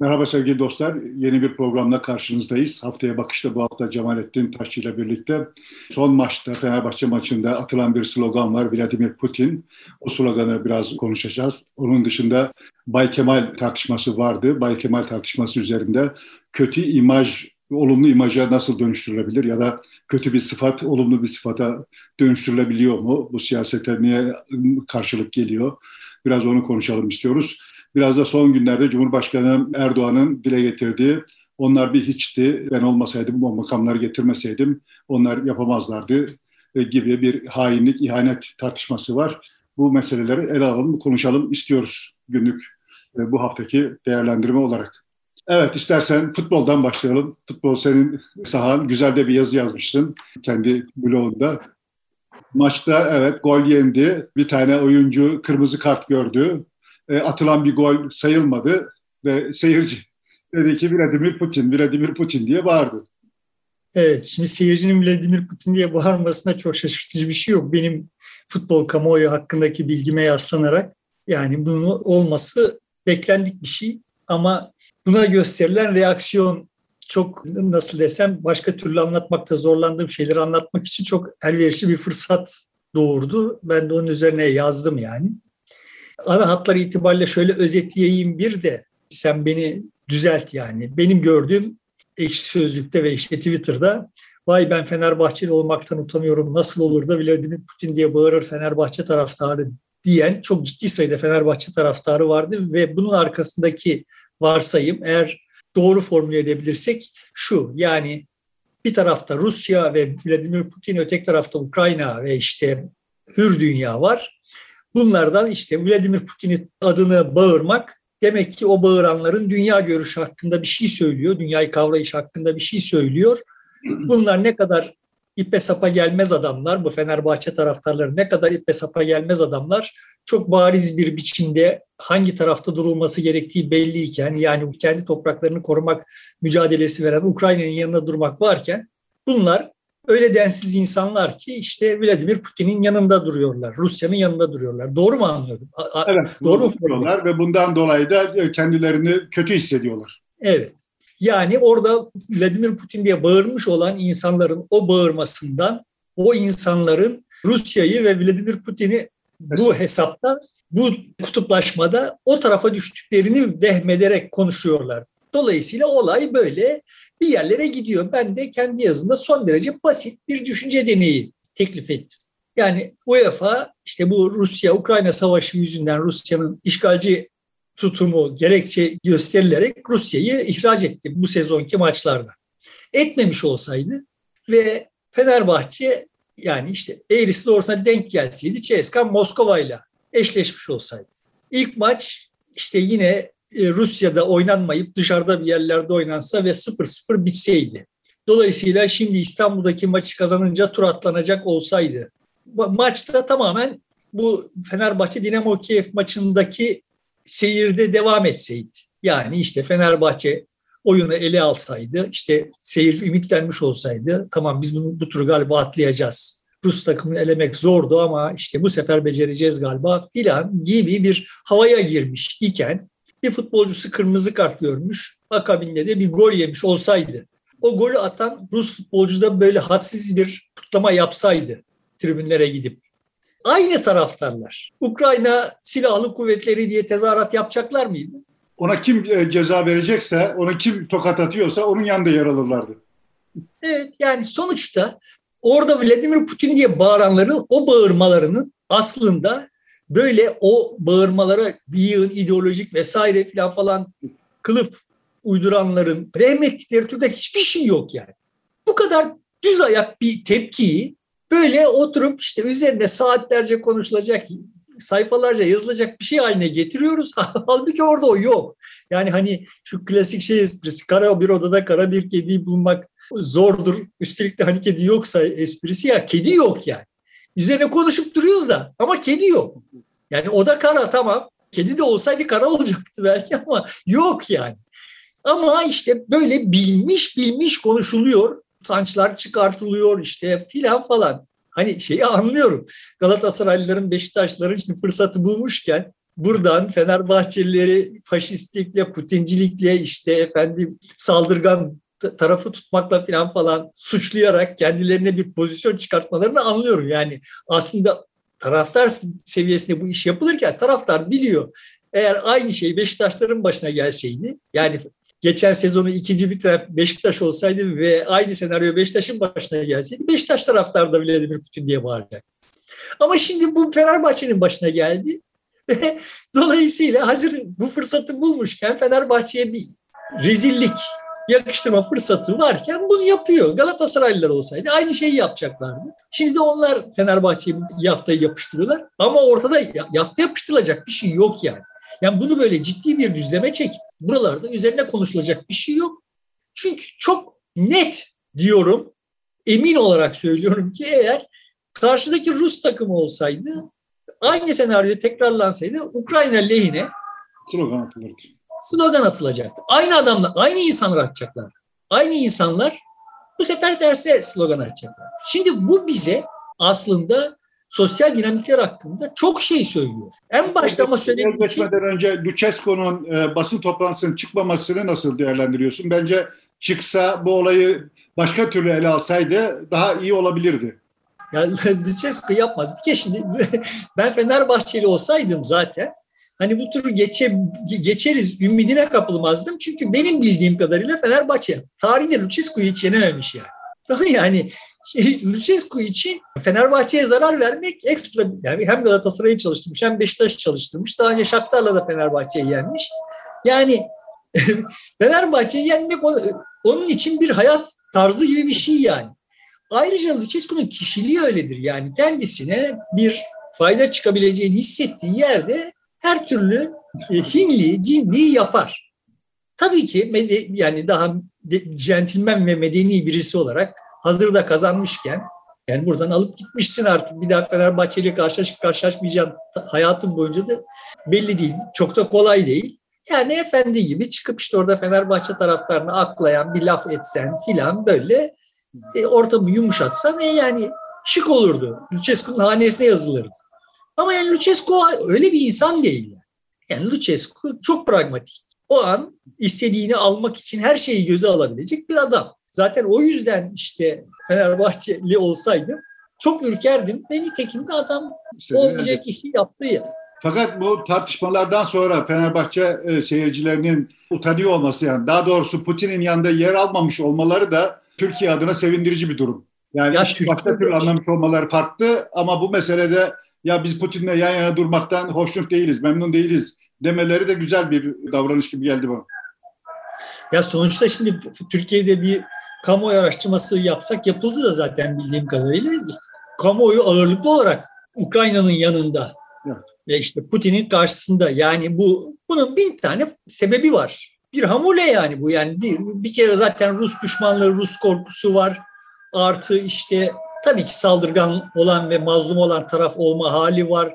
Merhaba sevgili dostlar. Yeni bir programla karşınızdayız. Haftaya bakışta bu hafta Cemalettin Taşçı ile birlikte son maçta Fenerbahçe maçında atılan bir slogan var. Vladimir Putin. O sloganı biraz konuşacağız. Onun dışında Bay Kemal tartışması vardı. Bay Kemal tartışması üzerinde kötü imaj, olumlu imaja nasıl dönüştürülebilir ya da kötü bir sıfat olumlu bir sıfata dönüştürülebiliyor mu? Bu siyasete niye karşılık geliyor? Biraz onu konuşalım istiyoruz. Biraz da son günlerde Cumhurbaşkanı Erdoğan'ın dile getirdiği onlar bir hiçti. Ben olmasaydım, bu makamları getirmeseydim onlar yapamazlardı gibi bir hainlik, ihanet tartışması var. Bu meseleleri ele alalım, konuşalım istiyoruz günlük e, bu haftaki değerlendirme olarak. Evet istersen futboldan başlayalım. Futbol senin sahan. Güzel de bir yazı yazmışsın kendi blogunda. Maçta evet gol yendi. Bir tane oyuncu kırmızı kart gördü e, atılan bir gol sayılmadı ve seyirci dedi ki Vladimir Putin, Vladimir Putin diye bağırdı. Evet, şimdi seyircinin Vladimir Putin diye bağırmasına çok şaşırtıcı bir şey yok. Benim futbol kamuoyu hakkındaki bilgime yaslanarak yani bunun olması beklendik bir şey ama buna gösterilen reaksiyon çok nasıl desem başka türlü anlatmakta zorlandığım şeyleri anlatmak için çok elverişli bir fırsat doğurdu. Ben de onun üzerine yazdım yani ana hatlar itibariyle şöyle özetleyeyim bir de sen beni düzelt yani. Benim gördüğüm ekşi sözlükte ve işte Twitter'da vay ben Fenerbahçeli olmaktan utanıyorum nasıl olur da Vladimir Putin diye bağırır Fenerbahçe taraftarı diyen çok ciddi sayıda Fenerbahçe taraftarı vardı ve bunun arkasındaki varsayım eğer doğru formüle edebilirsek şu yani bir tarafta Rusya ve Vladimir Putin öteki tarafta Ukrayna ve işte hür dünya var. Bunlardan işte Vladimir Putin'in adını bağırmak demek ki o bağıranların dünya görüşü hakkında bir şey söylüyor, dünyayı kavrayış hakkında bir şey söylüyor. Bunlar ne kadar ipe sapa gelmez adamlar, bu Fenerbahçe taraftarları ne kadar ipe sapa gelmez adamlar çok bariz bir biçimde hangi tarafta durulması gerektiği belliyken yani kendi topraklarını korumak mücadelesi veren Ukrayna'nın yanında durmak varken bunlar öyle densiz insanlar ki işte Vladimir Putin'in yanında duruyorlar. Rusya'nın yanında duruyorlar. Doğru mu anlıyorum? Evet. Doğru mu? Duruyorlar ve bundan dolayı da e, kendilerini kötü hissediyorlar. Evet. Yani orada Vladimir Putin diye bağırmış olan insanların o bağırmasından o insanların Rusya'yı ve Vladimir Putin'i bu hesapta, bu kutuplaşmada o tarafa düştüklerini vehmederek konuşuyorlar. Dolayısıyla olay böyle bir yerlere gidiyor. Ben de kendi yazımda son derece basit bir düşünce deneyi teklif ettim. Yani UEFA işte bu Rusya-Ukrayna savaşı yüzünden Rusya'nın işgalci tutumu gerekçe gösterilerek Rusya'yı ihraç etti bu sezonki maçlarda. Etmemiş olsaydı ve Fenerbahçe yani işte eğrisi doğrusuna denk gelseydi CSKA Moskova ile eşleşmiş olsaydı. İlk maç işte yine Rusya'da oynanmayıp dışarıda bir yerlerde oynansa ve 0-0 bitseydi. Dolayısıyla şimdi İstanbul'daki maçı kazanınca tur atlanacak olsaydı. Maçta tamamen bu Fenerbahçe Dinamo Kiev maçındaki seyirde devam etseydi. Yani işte Fenerbahçe oyunu ele alsaydı, işte seyirci ümitlenmiş olsaydı, tamam biz bunu, bu turu galiba atlayacağız. Rus takımını elemek zordu ama işte bu sefer becereceğiz galiba filan gibi bir havaya girmiş iken bir futbolcusu kırmızı kart görmüş. Akabinde de bir gol yemiş olsaydı. O golü atan Rus futbolcu da böyle hadsiz bir kutlama yapsaydı tribünlere gidip. Aynı taraftarlar. Ukrayna silahlı kuvvetleri diye tezahürat yapacaklar mıydı? Ona kim e, ceza verecekse, ona kim tokat atıyorsa onun yanında yer alırlardı. Evet yani sonuçta orada Vladimir Putin diye bağıranların o bağırmalarının aslında böyle o bağırmalara bir yığın ideolojik vesaire falan falan kılıf uyduranların rehmettikleri türde hiçbir şey yok yani. Bu kadar düz ayak bir tepkiyi böyle oturup işte üzerinde saatlerce konuşulacak, sayfalarca yazılacak bir şey haline getiriyoruz. Halbuki orada o yok. Yani hani şu klasik şey esprisi, kara bir odada kara bir kediyi bulmak zordur. Üstelik de hani kedi yoksa esprisi ya kedi yok yani. Üzerine konuşup duruyoruz da ama kedi yok. Yani o da kara tamam. Kedi de olsaydı kara olacaktı belki ama yok yani. Ama işte böyle bilmiş bilmiş konuşuluyor. Utançlar çıkartılıyor işte filan falan. Hani şeyi anlıyorum. Galatasaraylıların, Beşiktaşlıların şimdi fırsatı bulmuşken buradan Fenerbahçelileri faşistlikle, Putincilikle işte efendim saldırgan tarafı tutmakla falan falan suçlayarak kendilerine bir pozisyon çıkartmalarını anlıyorum. Yani aslında taraftar seviyesinde bu iş yapılırken taraftar biliyor. Eğer aynı şey Beşiktaşların başına gelseydi yani geçen sezonu ikinci bitiren Beşiktaş olsaydı ve aynı senaryo Beşiktaş'ın başına gelseydi Beşiktaş taraftarı da Vladimir Putin diye bağıracaktı. Ama şimdi bu Fenerbahçe'nin başına geldi ve dolayısıyla hazır bu fırsatı bulmuşken Fenerbahçe'ye bir rezillik yakıştırma fırsatı varken bunu yapıyor. Galatasaraylılar olsaydı aynı şeyi yapacaklardı. Şimdi de onlar Fenerbahçe'ye yaftayı yapıştırıyorlar. Ama ortada yafta yapıştırılacak bir şey yok yani. Yani bunu böyle ciddi bir düzleme çek. Buralarda üzerine konuşulacak bir şey yok. Çünkü çok net diyorum, emin olarak söylüyorum ki eğer karşıdaki Rus takımı olsaydı aynı senaryo tekrarlansaydı Ukrayna lehine slogan atılırdı. Slogan atılacaktı. Aynı adamlar, aynı insanlar atacaklar. Aynı insanlar bu sefer tersi slogan atacaklar. Şimdi bu bize aslında sosyal dinamikler hakkında çok şey söylüyor. En başta ama söylediğim geçmeden önce Lucescu'nun e, basın toplantısının çıkmamasını nasıl değerlendiriyorsun? Bence çıksa bu olayı başka türlü ele alsaydı daha iyi olabilirdi. Ya Lucescu yapmaz. Bir kez şimdi ben Fenerbahçeli olsaydım zaten hani bu turu geçe, geçeriz ümidine kapılmazdım. Çünkü benim bildiğim kadarıyla Fenerbahçe tarihinde Lucescu'yu hiç yenememiş yani. Daha yani Lucescu için Fenerbahçe'ye zarar vermek ekstra yani hem Galatasaray'ı çalıştırmış hem Beşiktaş'ı çalıştırmış. Daha önce Shakhtar'la da Fenerbahçe'yi yenmiş. Yani Fenerbahçe'yi yenmek onun için bir hayat tarzı gibi bir şey yani. Ayrıca Lucescu'nun kişiliği öyledir. Yani kendisine bir fayda çıkabileceğini hissettiği yerde her türlü e, hinliği, cinliği yapar. Tabii ki yani daha centilmen ve medeni birisi olarak hazırda kazanmışken yani buradan alıp gitmişsin artık bir daha Fenerbahçe ile karşılaşıp karşılaşmayacağım hayatım boyunca da belli değil. Çok da kolay değil. Yani efendi gibi çıkıp işte orada Fenerbahçe taraftarını aklayan bir laf etsen filan böyle e, ortamı yumuşatsan e, yani şık olurdu. Lucescu'nun hanesine yazılırdı. Ama yani Lucescu öyle bir insan değil. Yani, yani Lucescu çok pragmatik. O an istediğini almak için her şeyi göze alabilecek bir adam. Zaten o yüzden işte Fenerbahçeli olsaydım çok ürkerdim. Ve nitekim de adam işte, olmayacak evet. işi yaptı ya. Fakat bu tartışmalardan sonra Fenerbahçe e, seyircilerinin utanıyor olması yani daha doğrusu Putin'in yanında yer almamış olmaları da Türkiye adına sevindirici bir durum. Yani ya, başka türlü anlamış olmaları farklı ama bu meselede ya biz Putin'le yan yana durmaktan hoşnut değiliz, memnun değiliz demeleri de güzel bir davranış gibi geldi bana. Ya sonuçta şimdi Türkiye'de bir kamuoyu araştırması yapsak yapıldı da zaten bildiğim kadarıyla. Kamuoyu ağırlıklı olarak Ukrayna'nın yanında evet. ve işte Putin'in karşısında. Yani bu bunun bin tane sebebi var. Bir hamule yani bu yani bir, bir kere zaten Rus düşmanlığı, Rus korkusu var. Artı işte tabii ki saldırgan olan ve mazlum olan taraf olma hali var.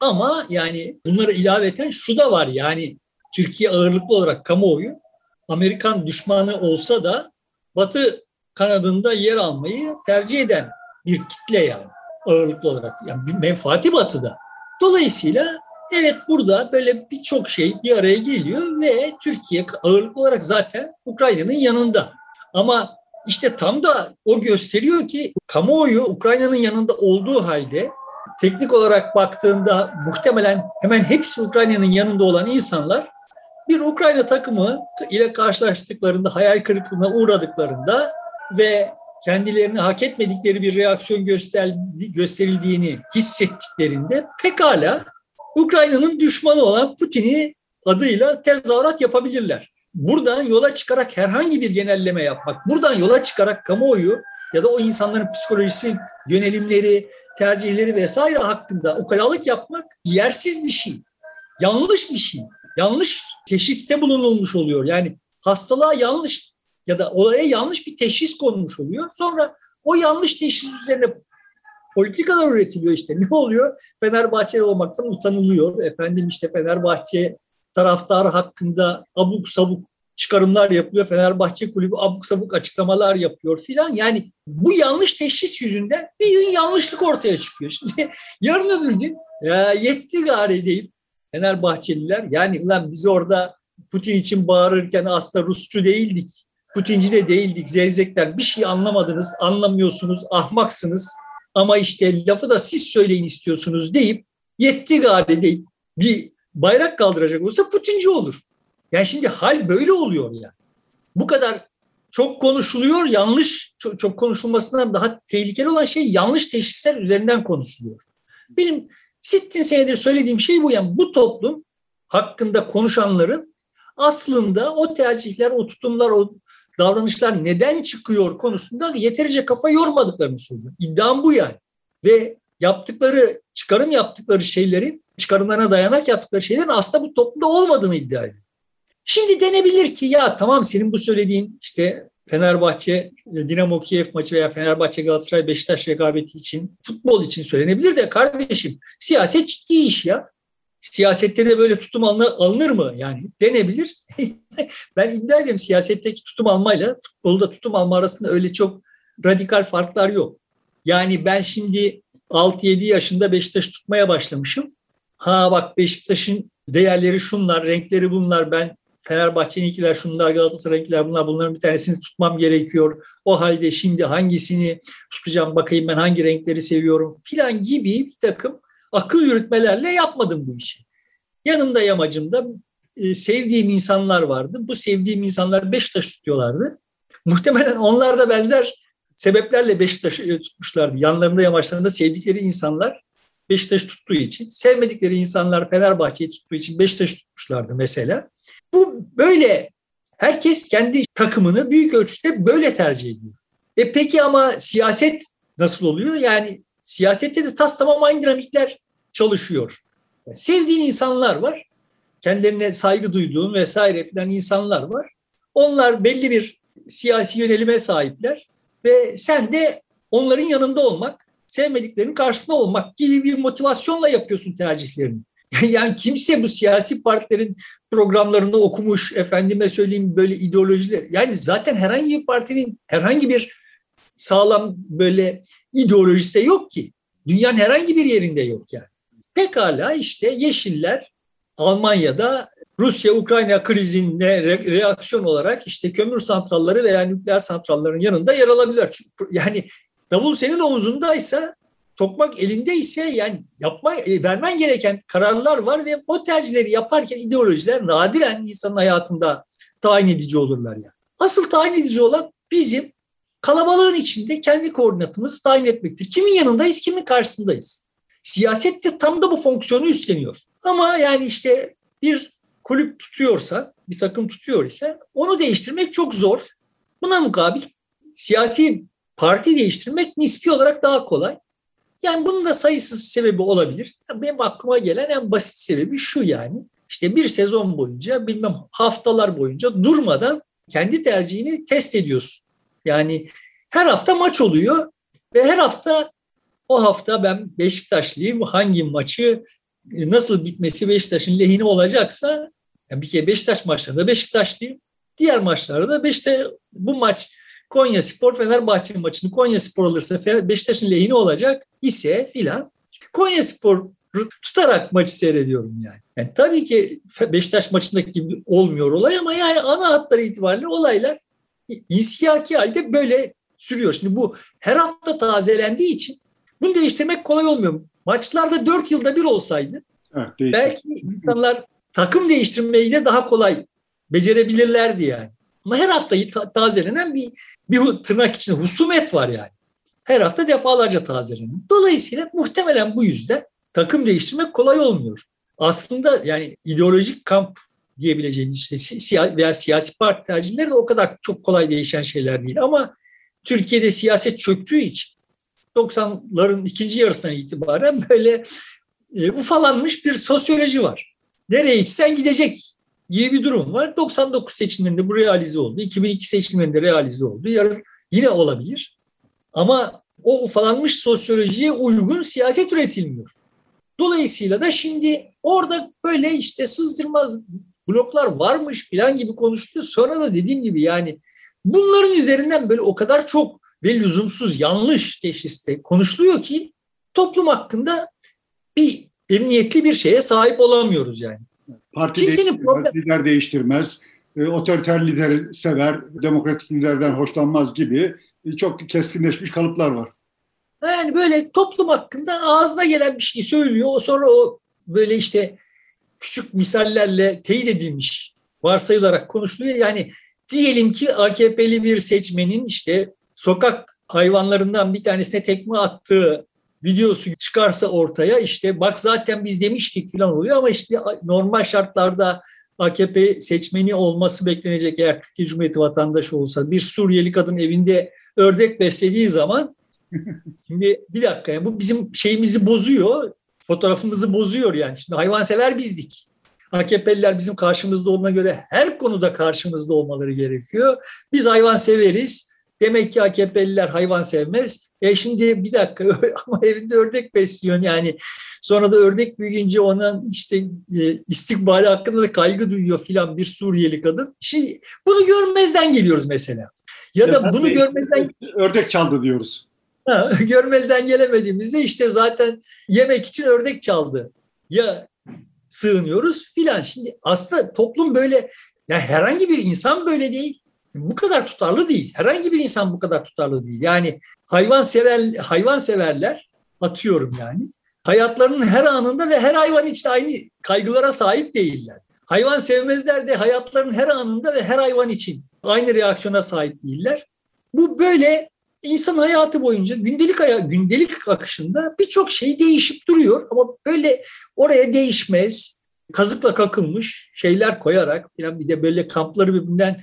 Ama yani bunları ilaveten şu da var yani Türkiye ağırlıklı olarak kamuoyu Amerikan düşmanı olsa da Batı kanadında yer almayı tercih eden bir kitle yani ağırlıklı olarak. Yani bir menfaati batıda. Dolayısıyla evet burada böyle birçok şey bir araya geliyor ve Türkiye ağırlıklı olarak zaten Ukrayna'nın yanında. Ama işte tam da o gösteriyor ki kamuoyu Ukrayna'nın yanında olduğu halde teknik olarak baktığında muhtemelen hemen hepsi Ukrayna'nın yanında olan insanlar bir Ukrayna takımı ile karşılaştıklarında hayal kırıklığına uğradıklarında ve kendilerini hak etmedikleri bir reaksiyon gösterildiğini hissettiklerinde pekala Ukrayna'nın düşmanı olan Putin'i adıyla tezahürat yapabilirler. Buradan yola çıkarak herhangi bir genelleme yapmak, buradan yola çıkarak kamuoyu ya da o insanların psikolojisi, yönelimleri, tercihleri vesaire hakkında ukalalık yapmak yersiz bir şey. Yanlış bir şey yanlış teşhiste bulunulmuş oluyor. Yani hastalığa yanlış ya da olaya yanlış bir teşhis konmuş oluyor. Sonra o yanlış teşhis üzerine politikalar üretiliyor işte. Ne oluyor? Fenerbahçeli olmaktan utanılıyor. Efendim işte Fenerbahçe taraftar hakkında abuk sabuk çıkarımlar yapılıyor. Fenerbahçe kulübü abuk sabuk açıklamalar yapıyor filan. Yani bu yanlış teşhis yüzünden bir yanlışlık ortaya çıkıyor. Şimdi yarın öbür gün ya yetti gari deyip Fenerbahçeliler yani lan biz orada Putin için bağırırken aslında Rusçu değildik. Putinci de değildik. Zevzekler bir şey anlamadınız, anlamıyorsunuz, ahmaksınız. Ama işte lafı da siz söyleyin istiyorsunuz deyip yetti gari deyip bir bayrak kaldıracak olsa Putinci olur. Yani şimdi hal böyle oluyor ya. Yani. Bu kadar çok konuşuluyor, yanlış, çok, çok konuşulmasından daha tehlikeli olan şey yanlış teşhisler üzerinden konuşuluyor. Benim sittin senedir söylediğim şey bu. Yani bu toplum hakkında konuşanların aslında o tercihler, o tutumlar, o davranışlar neden çıkıyor konusunda yeterince kafa yormadıklarını söylüyor. İddiam bu yani. Ve yaptıkları, çıkarım yaptıkları şeylerin, çıkarımlarına dayanak yaptıkları şeylerin aslında bu toplumda olmadığını iddia ediyor. Şimdi denebilir ki ya tamam senin bu söylediğin işte Fenerbahçe, Dinamo Kiev maçı veya Fenerbahçe Galatasaray Beşiktaş rekabeti için, futbol için söylenebilir de kardeşim siyaset ciddi iş ya. Siyasette de böyle tutum alınır mı? Yani denebilir. ben iddia ediyorum siyasetteki tutum almayla futbolda tutum alma arasında öyle çok radikal farklar yok. Yani ben şimdi 6-7 yaşında Beşiktaş tutmaya başlamışım. Ha bak Beşiktaş'ın değerleri şunlar, renkleri bunlar. Ben Fenerbahçe'ninkiler şunlar, Galatasaray'ınkiler bunlar. Bunların bir tanesini tutmam gerekiyor. O halde şimdi hangisini tutacağım bakayım ben hangi renkleri seviyorum filan gibi bir takım akıl yürütmelerle yapmadım bu işi. Yanımda yamacımda e, sevdiğim insanlar vardı. Bu sevdiğim insanlar Beşiktaş tutuyorlardı. Muhtemelen onlar da benzer sebeplerle Beşiktaş'ı tutmuşlardı. Yanlarında yamaçlarında sevdikleri insanlar Beşiktaş tuttuğu için, sevmedikleri insanlar Fenerbahçe'yi tuttuğu için Beşiktaş tutmuşlardı mesela. Bu böyle herkes kendi takımını büyük ölçüde böyle tercih ediyor. E peki ama siyaset nasıl oluyor? Yani siyasette de tas tamam aynı dinamikler çalışıyor. sevdiğin insanlar var. Kendilerine saygı duyduğun vesaire filan insanlar var. Onlar belli bir siyasi yönelime sahipler ve sen de onların yanında olmak, sevmediklerinin karşısında olmak gibi bir motivasyonla yapıyorsun tercihlerini. Yani kimse bu siyasi partilerin programlarını okumuş, efendime söyleyeyim böyle ideolojiler. Yani zaten herhangi bir partinin herhangi bir sağlam böyle ideolojisi de yok ki. Dünyanın herhangi bir yerinde yok yani. Pekala işte Yeşiller Almanya'da Rusya-Ukrayna krizine re- reaksiyon olarak işte kömür santralları veya nükleer santrallerin yanında yer alabilir. Yani davul senin omuzundaysa tokmak elinde ise yani yapma, e, vermen gereken kararlar var ve o tercihleri yaparken ideolojiler nadiren insanın hayatında tayin edici olurlar yani. Asıl tayin edici olan bizim kalabalığın içinde kendi koordinatımızı tayin etmektir. Kimin yanındayız, kimin karşısındayız. Siyaset de tam da bu fonksiyonu üstleniyor. Ama yani işte bir kulüp tutuyorsa, bir takım tutuyor ise onu değiştirmek çok zor. Buna mukabil siyasi parti değiştirmek nispi olarak daha kolay. Yani bunun da sayısız sebebi olabilir. Benim aklıma gelen en basit sebebi şu yani. İşte bir sezon boyunca bilmem haftalar boyunca durmadan kendi tercihini test ediyorsun. Yani her hafta maç oluyor ve her hafta o hafta ben Beşiktaşlıyım hangi maçı e, nasıl bitmesi Beşiktaş'ın lehine olacaksa yani bir kere Beşiktaş maçlarında Beşiktaşlıyım. Diğer maçlarda da Beşiktaş bu maç Konya Spor Fenerbahçe maçını Konya Spor alırsa Beşiktaş'ın lehine olacak ise filan Konya Spor tutarak maçı seyrediyorum yani. yani. Tabii ki Beşiktaş maçındaki gibi olmuyor olay ama yani ana hatları itibariyle olaylar insiyaki halde böyle sürüyor. Şimdi bu her hafta tazelendiği için bunu değiştirmek kolay olmuyor. Maçlarda dört yılda bir olsaydı evet, belki insanlar takım değiştirmeyi de daha kolay becerebilirlerdi yani. Ama her hafta tazelenen bir bir tırnak içinde husumet var yani. Her hafta defalarca tazeleniyor. Dolayısıyla muhtemelen bu yüzden takım değiştirmek kolay olmuyor. Aslında yani ideolojik kamp diyebileceğimiz şey siyasi veya siyasi parti tercihleri de o kadar çok kolay değişen şeyler değil. Ama Türkiye'de siyaset çöktüğü için 90'ların ikinci yarısından itibaren böyle e, ufalanmış bir sosyoloji var. Nereye gitsen gidecek gibi bir durum var. 99 seçimlerinde bu realize oldu. 2002 seçimlerinde realize oldu. Yarın yine olabilir. Ama o ufalanmış sosyolojiye uygun siyaset üretilmiyor. Dolayısıyla da şimdi orada böyle işte sızdırmaz bloklar varmış filan gibi konuştu. Sonra da dediğim gibi yani bunların üzerinden böyle o kadar çok ve lüzumsuz yanlış teşhiste konuşuluyor ki toplum hakkında bir emniyetli bir şeye sahip olamıyoruz yani. Parti Kimsenin problem... lider değiştirmez, e, otoriter lider sever, demokratik liderden hoşlanmaz gibi çok keskinleşmiş kalıplar var. Yani böyle toplum hakkında ağzına gelen bir şey söylüyor. Sonra o böyle işte küçük misallerle teyit edilmiş varsayılarak konuşuluyor. Yani diyelim ki AKP'li bir seçmenin işte sokak hayvanlarından bir tanesine tekme attığı videosu çıkarsa ortaya işte bak zaten biz demiştik falan oluyor ama işte normal şartlarda AKP seçmeni olması beklenecek eğer Türkiye Cumhuriyeti vatandaşı olsa bir Suriyeli kadın evinde ördek beslediği zaman şimdi bir dakika yani bu bizim şeyimizi bozuyor fotoğrafımızı bozuyor yani. Şimdi hayvansever bizdik. AKP'liler bizim karşımızda olduğuna göre her konuda karşımızda olmaları gerekiyor. Biz hayvan severiz. Demek ki AKP'liler hayvan sevmez. E şimdi bir dakika ama evinde ördek besliyorsun yani. Sonra da ördek büyüyünce ona işte e, istikbali hakkında da kaygı duyuyor filan bir Suriyeli kadın. Şimdi bunu görmezden geliyoruz mesela. Ya, ya da bunu görmezden ördek çaldı diyoruz. Ha, görmezden gelemediğimizde işte zaten yemek için ördek çaldı. Ya sığınıyoruz filan. Şimdi aslında toplum böyle ya herhangi bir insan böyle değil. Bu kadar tutarlı değil. Herhangi bir insan bu kadar tutarlı değil. Yani hayvan sever hayvan severler atıyorum yani. Hayatlarının her anında ve her hayvan için aynı kaygılara sahip değiller. Hayvan sevmezler de hayatlarının her anında ve her hayvan için aynı reaksiyona sahip değiller. Bu böyle insan hayatı boyunca gündelik haya, gündelik akışında birçok şey değişip duruyor ama böyle oraya değişmez kazıkla kakılmış şeyler koyarak bir de böyle kampları birbirinden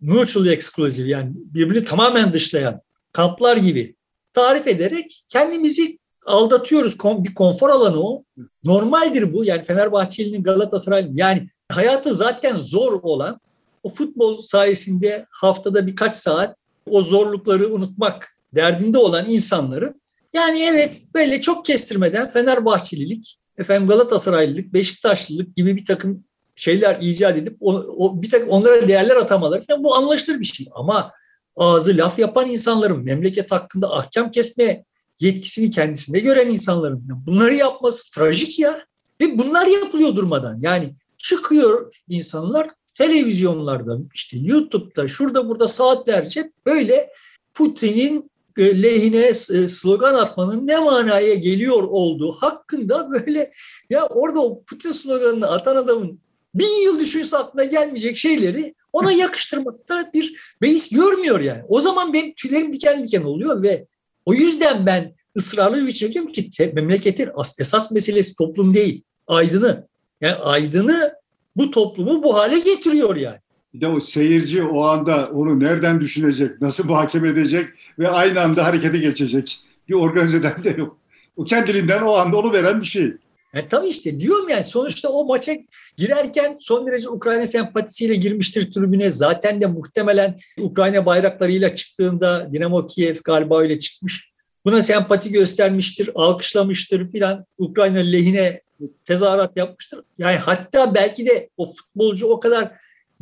mutually exclusive yani birbirini tamamen dışlayan kamplar gibi tarif ederek kendimizi aldatıyoruz. Bir konfor alanı o. Normaldir bu. Yani Fenerbahçeli'nin Galatasaray'ın yani hayatı zaten zor olan o futbol sayesinde haftada birkaç saat o zorlukları unutmak derdinde olan insanların yani evet böyle çok kestirmeden Fenerbahçelilik, efendim Galatasaraylılık, Beşiktaşlılık gibi bir takım şeyler icat edip o, o bir takım onlara değerler atamaları falan bu anlaşılır bir şey. Ama ağzı laf yapan insanların memleket hakkında ahkam kesme yetkisini kendisinde gören insanların bunları yapması trajik ya. Ve bunlar yapılıyor durmadan. Yani çıkıyor insanlar televizyonlarda, işte YouTube'da, şurada burada saatlerce böyle Putin'in e, lehine e, slogan atmanın ne manaya geliyor olduğu hakkında böyle ya orada o Putin sloganını atan adamın bin yıl düşünse aklına gelmeyecek şeyleri ona yakıştırmakta bir beis görmüyor yani. O zaman benim tüylerim diken diken oluyor ve o yüzden ben ısrarlı bir biçimde diyorum ki memleketin esas meselesi toplum değil, aydını. Yani aydını bu toplumu bu hale getiriyor yani. Bir de o seyirci o anda onu nereden düşünecek, nasıl muhakeme edecek ve aynı anda harekete geçecek. Bir organizeden de yok. O kendiliğinden o anda onu veren bir şey. Yani e, tabii işte diyorum yani sonuçta o maça girerken son derece Ukrayna sempatisiyle girmiştir tribüne. Zaten de muhtemelen Ukrayna bayraklarıyla çıktığında Dinamo Kiev galiba öyle çıkmış. Buna sempati göstermiştir, alkışlamıştır filan. Ukrayna lehine tezahürat yapmıştır. Yani hatta belki de o futbolcu o kadar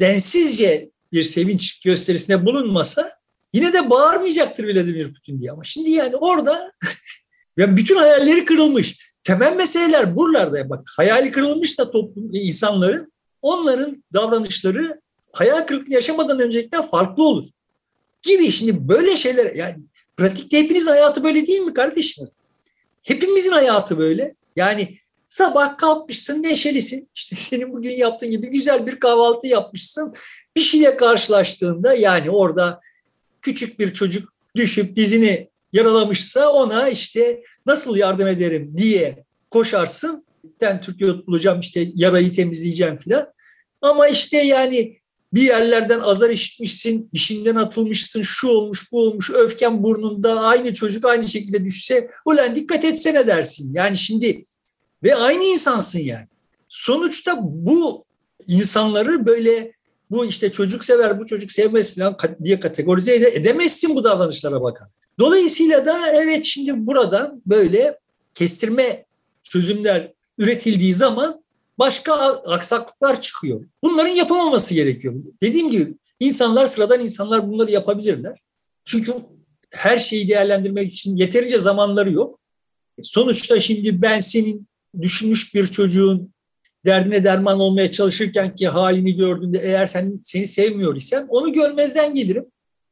densizce bir sevinç gösterisinde bulunmasa yine de bağırmayacaktır Vladimir Putin diye. Ama şimdi yani orada yani bütün hayalleri kırılmış. Temel meseleler buralarda. Bak hayali kırılmışsa toplum insanların onların davranışları hayal kırıklığı yaşamadan öncekinden farklı olur. Gibi şimdi böyle şeyler yani pratikte hepiniz hayatı böyle değil mi kardeşim? Hepimizin hayatı böyle. Yani Sabah kalkmışsın neşelisin. İşte senin bugün yaptığın gibi güzel bir kahvaltı yapmışsın. Bir şeyle karşılaştığında yani orada küçük bir çocuk düşüp dizini yaralamışsa ona işte nasıl yardım ederim diye koşarsın. Ben Türk yot bulacağım işte yarayı temizleyeceğim filan. Ama işte yani bir yerlerden azar işitmişsin, işinden atılmışsın, şu olmuş, bu olmuş, öfken burnunda, aynı çocuk aynı şekilde düşse, ulan dikkat etsene dersin. Yani şimdi ve aynı insansın yani. Sonuçta bu insanları böyle bu işte çocuk sever, bu çocuk sevmez falan diye kategorize edemezsin bu davranışlara bakar. Dolayısıyla da evet şimdi buradan böyle kestirme çözümler üretildiği zaman başka aksaklıklar çıkıyor. Bunların yapılmaması gerekiyor. Dediğim gibi insanlar sıradan insanlar bunları yapabilirler. Çünkü her şeyi değerlendirmek için yeterince zamanları yok. Sonuçta şimdi ben senin düşünmüş bir çocuğun derdine derman olmaya çalışırken ki halini gördüğünde eğer sen seni sevmiyor isem onu görmezden gelirim.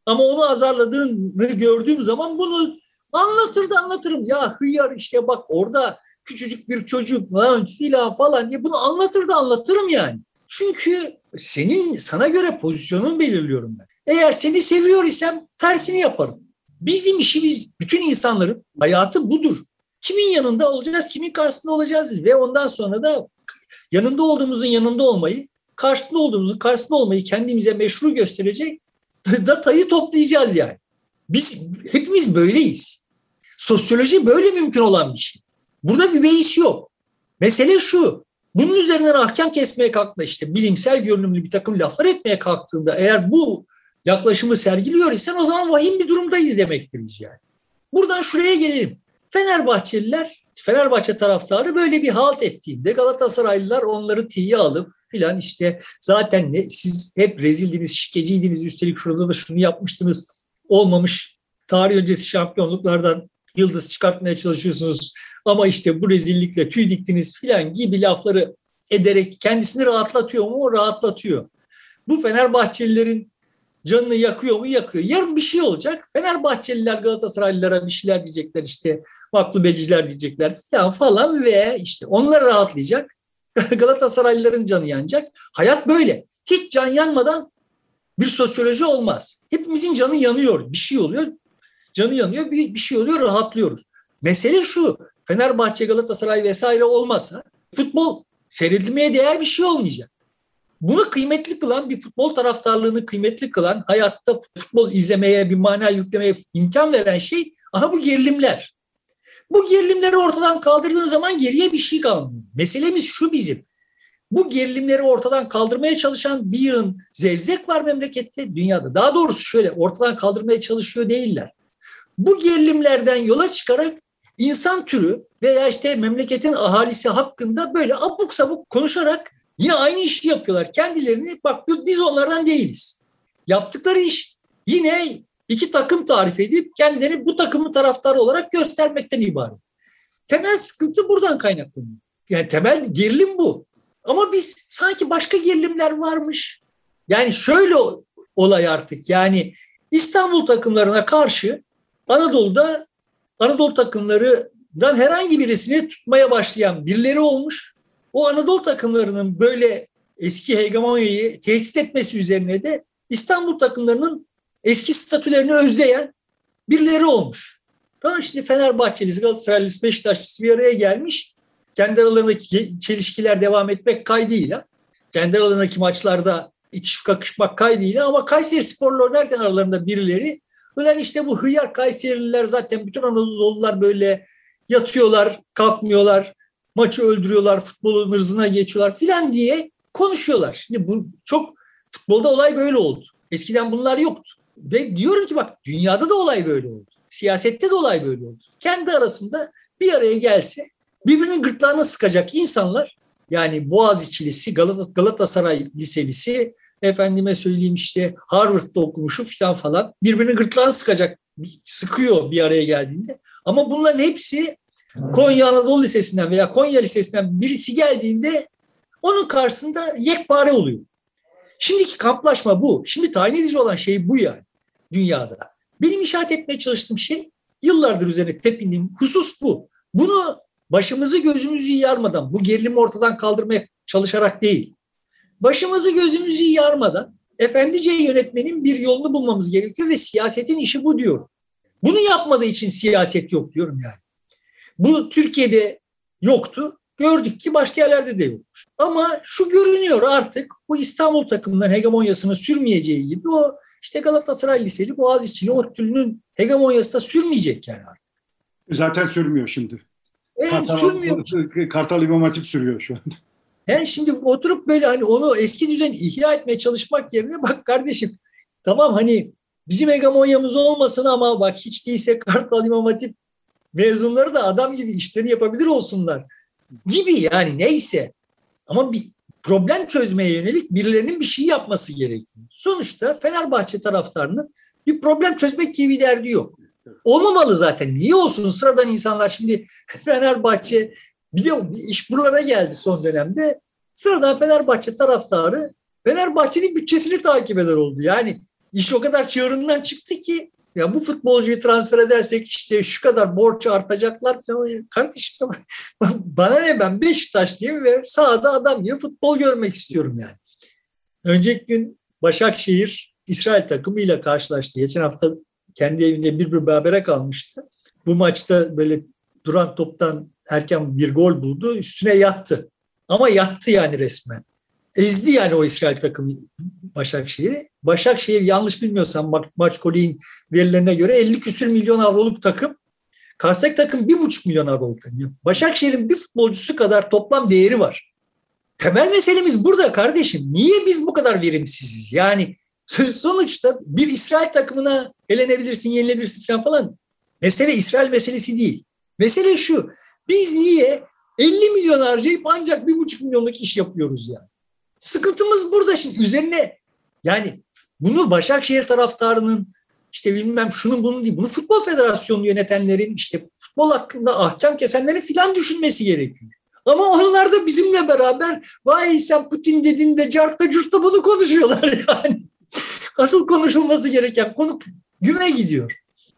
Ama onu azarladığını gördüğüm zaman bunu anlatır da anlatırım. Ya hıyar işte bak orada küçücük bir çocuk lan filan falan diye bunu anlatır da anlatırım yani. Çünkü senin sana göre pozisyonunu belirliyorum ben. Eğer seni seviyor isem tersini yaparım. Bizim işimiz bütün insanların hayatı budur. Kimin yanında olacağız, kimin karşısında olacağız ve ondan sonra da yanında olduğumuzun yanında olmayı, karşısında olduğumuzun karşısında olmayı kendimize meşru gösterecek datayı toplayacağız yani. Biz hepimiz böyleyiz. Sosyoloji böyle mümkün olan bir şey. Burada bir beis yok. Mesele şu. Bunun üzerinden ahkam kesmeye kalktığında işte bilimsel görünümlü bir takım laflar etmeye kalktığında eğer bu yaklaşımı sergiliyor isen o zaman vahim bir durumdayız demektir biz yani. Buradan şuraya gelelim. Fenerbahçeliler, Fenerbahçe taraftarı böyle bir halt ettiğinde Galatasaraylılar onları tiye alıp filan işte zaten ne, siz hep rezildiniz, şikeciydiniz, üstelik şurada da şunu yapmıştınız, olmamış tarih öncesi şampiyonluklardan yıldız çıkartmaya çalışıyorsunuz ama işte bu rezillikle tüy diktiniz filan gibi lafları ederek kendisini rahatlatıyor mu? Rahatlatıyor. Bu Fenerbahçelilerin canını yakıyor mu? Yakıyor. Yarın bir şey olacak. Fenerbahçeliler Galatasaraylılara bir şeyler diyecekler işte maklubeciler diyecekler falan falan ve işte onlar rahatlayacak. Galatasaraylıların canı yanacak. Hayat böyle. Hiç can yanmadan bir sosyoloji olmaz. Hepimizin canı yanıyor. Bir şey oluyor. Canı yanıyor. Bir, bir şey oluyor. Rahatlıyoruz. Mesele şu. Fenerbahçe, Galatasaray vesaire olmasa futbol seyredilmeye değer bir şey olmayacak. Bunu kıymetli kılan bir futbol taraftarlığını kıymetli kılan hayatta futbol izlemeye bir mana yüklemeye imkan veren şey aha bu gerilimler. Bu gerilimleri ortadan kaldırdığın zaman geriye bir şey kalmıyor. Meselemiz şu bizim. Bu gerilimleri ortadan kaldırmaya çalışan bir yığın zevzek var memlekette, dünyada. Daha doğrusu şöyle ortadan kaldırmaya çalışıyor değiller. Bu gerilimlerden yola çıkarak insan türü veya işte memleketin ahalisi hakkında böyle abuk sabuk konuşarak yine aynı işi yapıyorlar. Kendilerini bak biz onlardan değiliz. Yaptıkları iş yine iki takım tarif edip kendileri bu takımın taraftarı olarak göstermekten ibaret. Temel sıkıntı buradan kaynaklanıyor. Yani temel gerilim bu. Ama biz sanki başka gerilimler varmış. Yani şöyle olay artık yani İstanbul takımlarına karşı Anadolu'da Anadolu takımlarından herhangi birisini tutmaya başlayan birileri olmuş. O Anadolu takımlarının böyle eski hegemonyayı tehdit etmesi üzerine de İstanbul takımlarının eski statülerini özleyen birileri olmuş. Tamam şimdi Fenerbahçelisi, Galatasaraylısı, Beşiktaşlısı bir araya gelmiş. Kendi aralarındaki çelişkiler devam etmek kaydıyla, kendi aralarındaki maçlarda içip kakışmak kaydıyla ama Kayseri Spor'la oynarken aralarında birileri Ulan işte bu hıyar Kayserililer zaten bütün Anadolu'lular böyle yatıyorlar, kalkmıyorlar, maçı öldürüyorlar, futbolun hırzına geçiyorlar filan diye konuşuyorlar. Şimdi bu çok futbolda olay böyle oldu. Eskiden bunlar yoktu. Ve diyorum ki bak dünyada da olay böyle oldu. Siyasette de olay böyle oldu. Kendi arasında bir araya gelse birbirinin gırtlağına sıkacak insanlar yani Boğaziçi'lisi, Galatasaray Liselisi, efendime söyleyeyim işte Harvard'da okumuşu falan falan birbirini gırtlağına sıkacak, sıkıyor bir araya geldiğinde. Ama bunların hepsi Konya Anadolu Lisesi'nden veya Konya Lisesi'nden birisi geldiğinde onun karşısında yekpare oluyor. Şimdiki kamplaşma bu. Şimdi tayin edici olan şey bu yani dünyada. Benim işaret etmeye çalıştığım şey yıllardır üzerine tepindiğim husus bu. Bunu başımızı gözümüzü yarmadan, bu gerilimi ortadan kaldırmaya çalışarak değil, başımızı gözümüzü yarmadan efendice yönetmenin bir yolunu bulmamız gerekiyor ve siyasetin işi bu diyor. Bunu yapmadığı için siyaset yok diyorum yani. Bu Türkiye'de yoktu. Gördük ki başka yerlerde de yokmuş. Ama şu görünüyor artık bu İstanbul takımının hegemonyasını sürmeyeceği gibi o işte Galatasaray Liseli, Boğaziçi'li, ODTÜ'nün hegemonyası da sürmeyecek yani artık. Zaten sürmüyor şimdi. Evet, Kartal, sürmüyor. Kartal İmam Hatip sürüyor şu anda. Yani şimdi oturup böyle hani onu eski düzeni ihya etmeye çalışmak yerine bak kardeşim tamam hani bizim hegemonyamız olmasın ama bak hiç değilse Kartal İmam Hatip mezunları da adam gibi işlerini yapabilir olsunlar gibi yani neyse. Ama bir problem çözmeye yönelik birilerinin bir şey yapması gerekiyor. Sonuçta Fenerbahçe taraftarının bir problem çözmek gibi bir derdi yok. Olmamalı zaten. Niye olsun sıradan insanlar şimdi Fenerbahçe Bir de iş buralara geldi son dönemde. Sıradan Fenerbahçe taraftarı Fenerbahçe'nin bütçesini takip eder oldu. Yani iş o kadar çığırından çıktı ki ya bu futbolcuyu transfer edersek işte şu kadar borç artacaklar falan. Kardeşim bana ne ben Beşiktaşlıyım ve sahada adam gibi futbol görmek istiyorum yani. Önceki gün Başakşehir İsrail takımıyla karşılaştı. Geçen hafta kendi evinde bir bir berabere kalmıştı. Bu maçta böyle duran toptan erken bir gol buldu. Üstüne yattı. Ama yattı yani resmen. Ezdi yani o İsrail takımı Başakşehir'i. Başakşehir yanlış bilmiyorsam ma maç koliğin verilerine göre 50 küsür milyon avroluk takım. Kastek takım 1,5 milyon avroluk takım. Başakşehir'in bir futbolcusu kadar toplam değeri var. Temel meselemiz burada kardeşim. Niye biz bu kadar verimsiziz? Yani sonuçta bir İsrail takımına elenebilirsin, yenilebilirsin falan falan. Mesele İsrail meselesi değil. Mesele şu. Biz niye 50 milyon harcayıp ancak 1,5 milyonluk iş yapıyoruz yani? Sıkıntımız burada şimdi üzerine yani bunu Başakşehir taraftarının işte bilmem şunun bunun değil. Bunu Futbol Federasyonu yönetenlerin işte futbol hakkında ahkam kesenlerin filan düşünmesi gerekiyor. Ama onlar da bizimle beraber vay sen Putin dedin de cartta curtta bunu konuşuyorlar yani. Asıl konuşulması gereken konu güme gidiyor.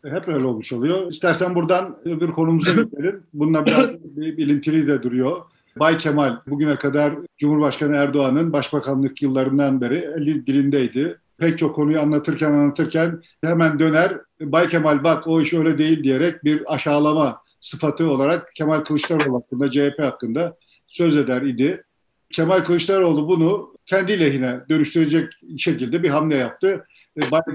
Hep öyle olmuş oluyor. İstersen buradan öbür konumuza gidelim. Bununla biraz bir bilintili de duruyor. Bay Kemal bugüne kadar Cumhurbaşkanı Erdoğan'ın başbakanlık yıllarından beri eli dilindeydi. Pek çok konuyu anlatırken anlatırken hemen döner Bay Kemal bak o iş öyle değil diyerek bir aşağılama sıfatı olarak Kemal Kılıçdaroğlu hakkında, CHP hakkında söz eder idi. Kemal Kılıçdaroğlu bunu kendi lehine dönüştürecek şekilde bir hamle yaptı.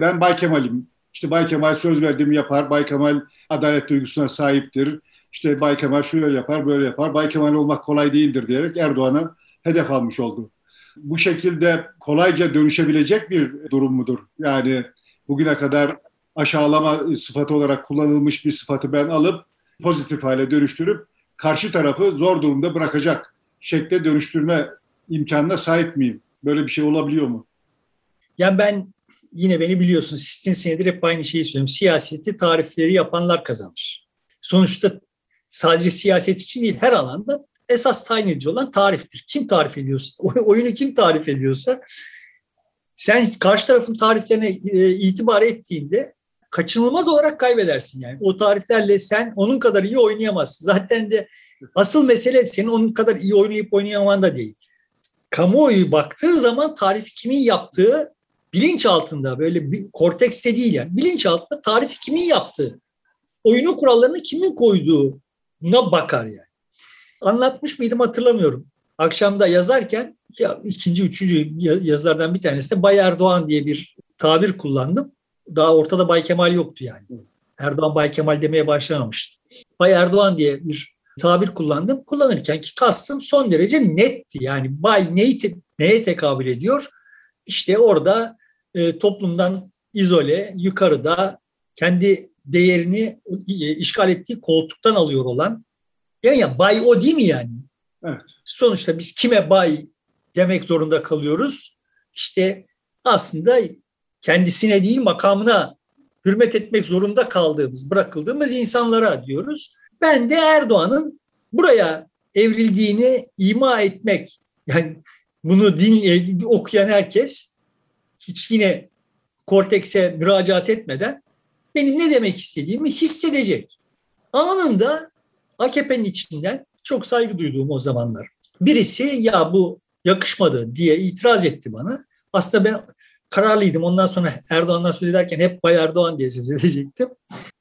Ben Bay Kemal'im. İşte Bay Kemal söz verdiğimi yapar. Bay Kemal adalet duygusuna sahiptir işte Bay Kemal şöyle yapar, böyle yapar. Bay Kemal olmak kolay değildir diyerek Erdoğan'a hedef almış oldu. Bu şekilde kolayca dönüşebilecek bir durum mudur? Yani bugüne kadar aşağılama sıfatı olarak kullanılmış bir sıfatı ben alıp pozitif hale dönüştürüp karşı tarafı zor durumda bırakacak şekle dönüştürme imkanına sahip miyim? Böyle bir şey olabiliyor mu? Yani ben yine beni biliyorsun sistin senedir hep aynı şeyi söylüyorum. Siyaseti tarifleri yapanlar kazanır. Sonuçta sadece siyaset için değil her alanda esas tayin edici olan tariftir. Kim tarif ediyorsa, oyunu kim tarif ediyorsa sen karşı tarafın tariflerine e, itibar ettiğinde kaçınılmaz olarak kaybedersin yani. O tariflerle sen onun kadar iyi oynayamazsın. Zaten de asıl mesele senin onun kadar iyi oynayıp oynayamaman da değil. Kamuoyu baktığı zaman tarifi kimin yaptığı bilinç altında böyle bir kortekste değil yani. Bilinç altında tarifi kimin yaptığı, oyunu kurallarını kimin koyduğu Buna bakar yani. Anlatmış mıydım hatırlamıyorum. Akşamda yazarken ya ikinci, üçüncü yazılardan bir tanesi de Bay Erdoğan diye bir tabir kullandım. Daha ortada Bay Kemal yoktu yani. Erdoğan Bay Kemal demeye başlamamıştı. Bay Erdoğan diye bir tabir kullandım. Kullanırken ki kastım son derece netti. Yani Bay neyi te, neye tekabül ediyor? İşte orada e, toplumdan izole, yukarıda kendi değerini e, işgal ettiği koltuktan alıyor olan yani ya bay o değil mi yani? Evet. Sonuçta biz kime bay demek zorunda kalıyoruz? İşte aslında kendisine değil makamına hürmet etmek zorunda kaldığımız, bırakıldığımız insanlara diyoruz. Ben de Erdoğan'ın buraya evrildiğini ima etmek, yani bunu din, e, okuyan herkes hiç yine kortekse müracaat etmeden benim ne demek istediğimi hissedecek. Anında AKP'nin içinden çok saygı duyduğum o zamanlar. Birisi ya bu yakışmadı diye itiraz etti bana. Aslında ben kararlıydım. Ondan sonra Erdoğan'dan söz ederken hep Bay Erdoğan diye söz edecektim.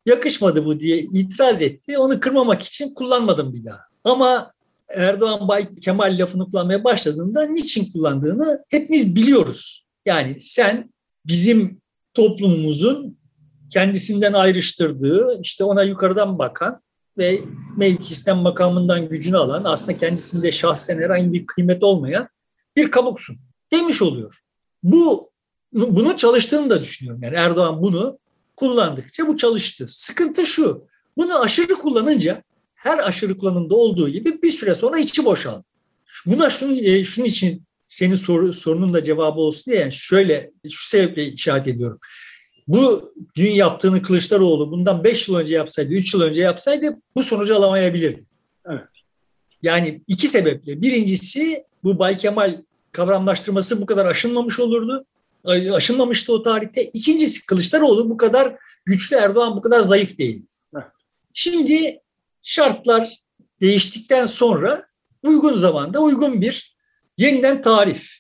Yakışmadı bu diye itiraz etti. Onu kırmamak için kullanmadım bir daha. Ama Erdoğan Bay Kemal lafını kullanmaya başladığında niçin kullandığını hepimiz biliyoruz. Yani sen bizim toplumumuzun kendisinden ayrıştırdığı, işte ona yukarıdan bakan ve mevkisinden, makamından gücünü alan, aslında kendisinde şahsen herhangi bir kıymet olmayan bir kabuksun demiş oluyor. Bu bunu çalıştığını da düşünüyorum. Yani Erdoğan bunu kullandıkça bu çalıştı. Sıkıntı şu, bunu aşırı kullanınca her aşırı kullanımda olduğu gibi bir süre sonra içi boşaldı. Buna şunun, e, şunun için senin soru, sorunun da cevabı olsun diye yani şöyle şu sebeple işaret ediyorum bu dün yaptığını Kılıçdaroğlu bundan 5 yıl önce yapsaydı, 3 yıl önce yapsaydı bu sonucu alamayabilirdi. Evet. Yani iki sebeple. Birincisi bu Bay Kemal kavramlaştırması bu kadar aşınmamış olurdu. Aşınmamıştı o tarihte. İkincisi Kılıçdaroğlu bu kadar güçlü, Erdoğan bu kadar zayıf değil. Şimdi şartlar değiştikten sonra uygun zamanda uygun bir yeniden tarif.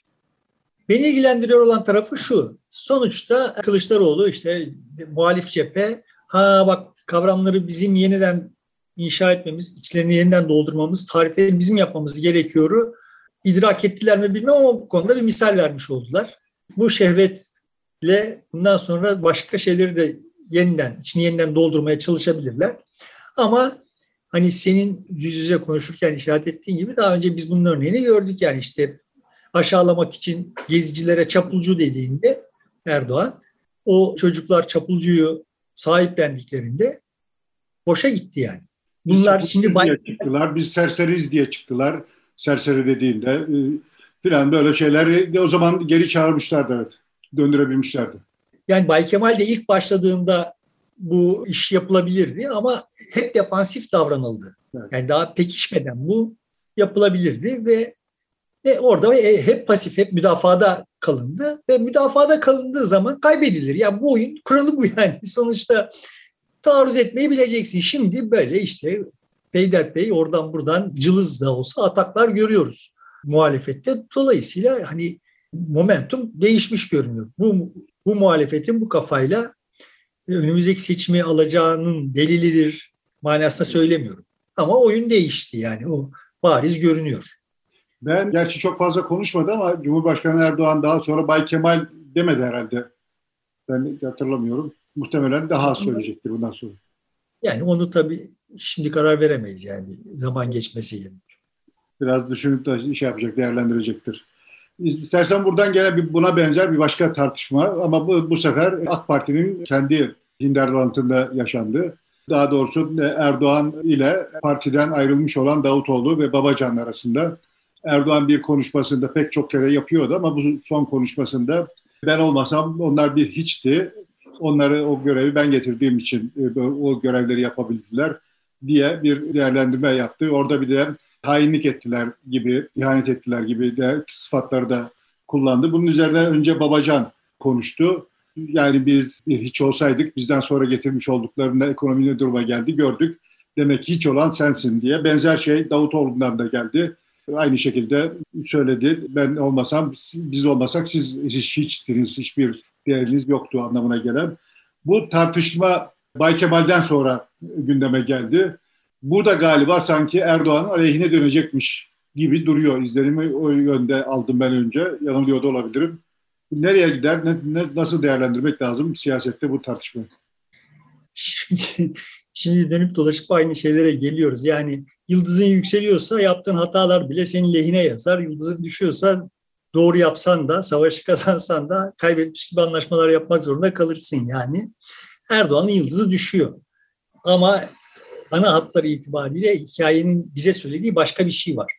Beni ilgilendiriyor olan tarafı şu. Sonuçta Kılıçdaroğlu işte muhalif cephe ha bak kavramları bizim yeniden inşa etmemiz, içlerini yeniden doldurmamız, tarifleri bizim yapmamız gerekiyor. İdrak ettiler mi bilmem ama bu konuda bir misal vermiş oldular. Bu şehvetle bundan sonra başka şeyleri de yeniden, içini yeniden doldurmaya çalışabilirler. Ama hani senin yüz yüze konuşurken işaret ettiğin gibi daha önce biz bunun örneğini gördük. Yani işte aşağılamak için gezicilere çapulcu dediğinde Erdoğan o çocuklar çapulcuyu sahiplendiklerinde boşa gitti yani. Bunlar biz şimdi bay- çıktılar. Biz serseriz diye çıktılar. Serseri dediğinde e, filan böyle şeyleri o zaman geri çağırmışlardı evet. Döndürebilmişlerdi. Yani Bay Kemal de ilk başladığında bu iş yapılabilirdi ama hep defansif davranıldı. Evet. Yani daha pekişmeden bu yapılabilirdi ve ve orada e, hep pasif, hep müdafada kalındı ve müdafada kalındığı zaman kaybedilir. Yani bu oyun kuralı bu yani. Sonuçta taarruz etmeyi bileceksin. Şimdi böyle işte peyderpey oradan buradan cılız da olsa ataklar görüyoruz muhalefette. Dolayısıyla hani momentum değişmiş görünüyor. Bu, bu muhalefetin bu kafayla önümüzdeki seçimi alacağının delilidir manasında söylemiyorum. Ama oyun değişti yani o bariz görünüyor. Ben gerçi çok fazla konuşmadı ama Cumhurbaşkanı Erdoğan daha sonra Bay Kemal demedi herhalde. Ben hatırlamıyorum. Muhtemelen daha söyleyecektir bundan sonra. Yani onu tabii şimdi karar veremeyiz yani zaman geçmesiyle. Biraz düşünüp de şey yapacak, değerlendirecektir. İstersen buradan gene bir buna benzer bir başka tartışma ama bu, bu sefer AK Parti'nin kendi hinterlandında yaşandı. Daha doğrusu Erdoğan ile partiden ayrılmış olan Davutoğlu ve Babacan arasında Erdoğan bir konuşmasında pek çok kere yapıyordu ama bu son konuşmasında ben olmasam onlar bir hiçti. Onları o görevi ben getirdiğim için e, o görevleri yapabildiler diye bir değerlendirme yaptı. Orada bir de hainlik ettiler gibi, ihanet ettiler gibi de sıfatları da kullandı. Bunun üzerine önce Babacan konuştu. Yani biz hiç olsaydık bizden sonra getirmiş olduklarında ekonomi ne duruma geldi gördük. Demek ki hiç olan sensin diye. Benzer şey Davutoğlu'ndan da geldi aynı şekilde söyledi. Ben olmasam, biz olmasak siz hiç, hiçtiniz, hiçbir değeriniz yoktu anlamına gelen. Bu tartışma Bay Kemal'den sonra gündeme geldi. Burada galiba sanki Erdoğan aleyhine dönecekmiş gibi duruyor. İzlenimi o yönde aldım ben önce. Yanılıyor da olabilirim. Nereye gider, ne, ne, nasıl değerlendirmek lazım siyasette bu tartışmayı? Şimdi, dönüp dolaşıp aynı şeylere geliyoruz. Yani yıldızın yükseliyorsa yaptığın hatalar bile senin lehine yazar. Yıldızın düşüyorsa doğru yapsan da, savaşı kazansan da kaybetmiş gibi anlaşmalar yapmak zorunda kalırsın yani. Erdoğan'ın yıldızı düşüyor. Ama ana hatları itibariyle hikayenin bize söylediği başka bir şey var.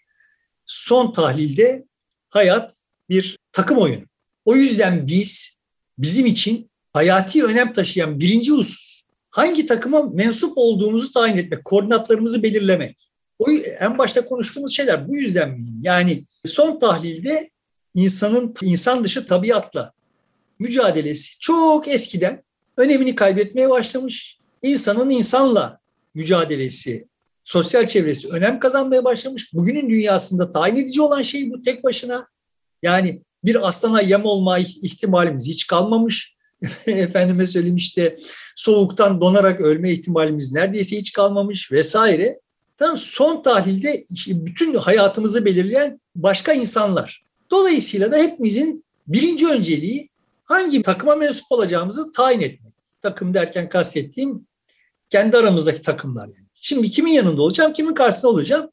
Son tahlilde hayat bir takım oyunu. O yüzden biz bizim için hayati önem taşıyan birinci husus hangi takıma mensup olduğumuzu tayin etmek, koordinatlarımızı belirlemek. O en başta konuştuğumuz şeyler bu yüzden mühim. Yani son tahlilde insanın insan dışı tabiatla mücadelesi çok eskiden önemini kaybetmeye başlamış. İnsanın insanla mücadelesi, sosyal çevresi önem kazanmaya başlamış. Bugünün dünyasında tayin edici olan şey bu tek başına. Yani bir aslana yem olma ihtimalimiz hiç kalmamış. Efendime söyleyeyim işte soğuktan donarak ölme ihtimalimiz neredeyse hiç kalmamış vesaire. Tam son tahlilde bütün hayatımızı belirleyen başka insanlar. Dolayısıyla da hepimizin birinci önceliği hangi takıma mensup olacağımızı tayin etmek. Takım derken kastettiğim kendi aramızdaki takımlar yani. Şimdi kimin yanında olacağım, kimin karşısında olacağım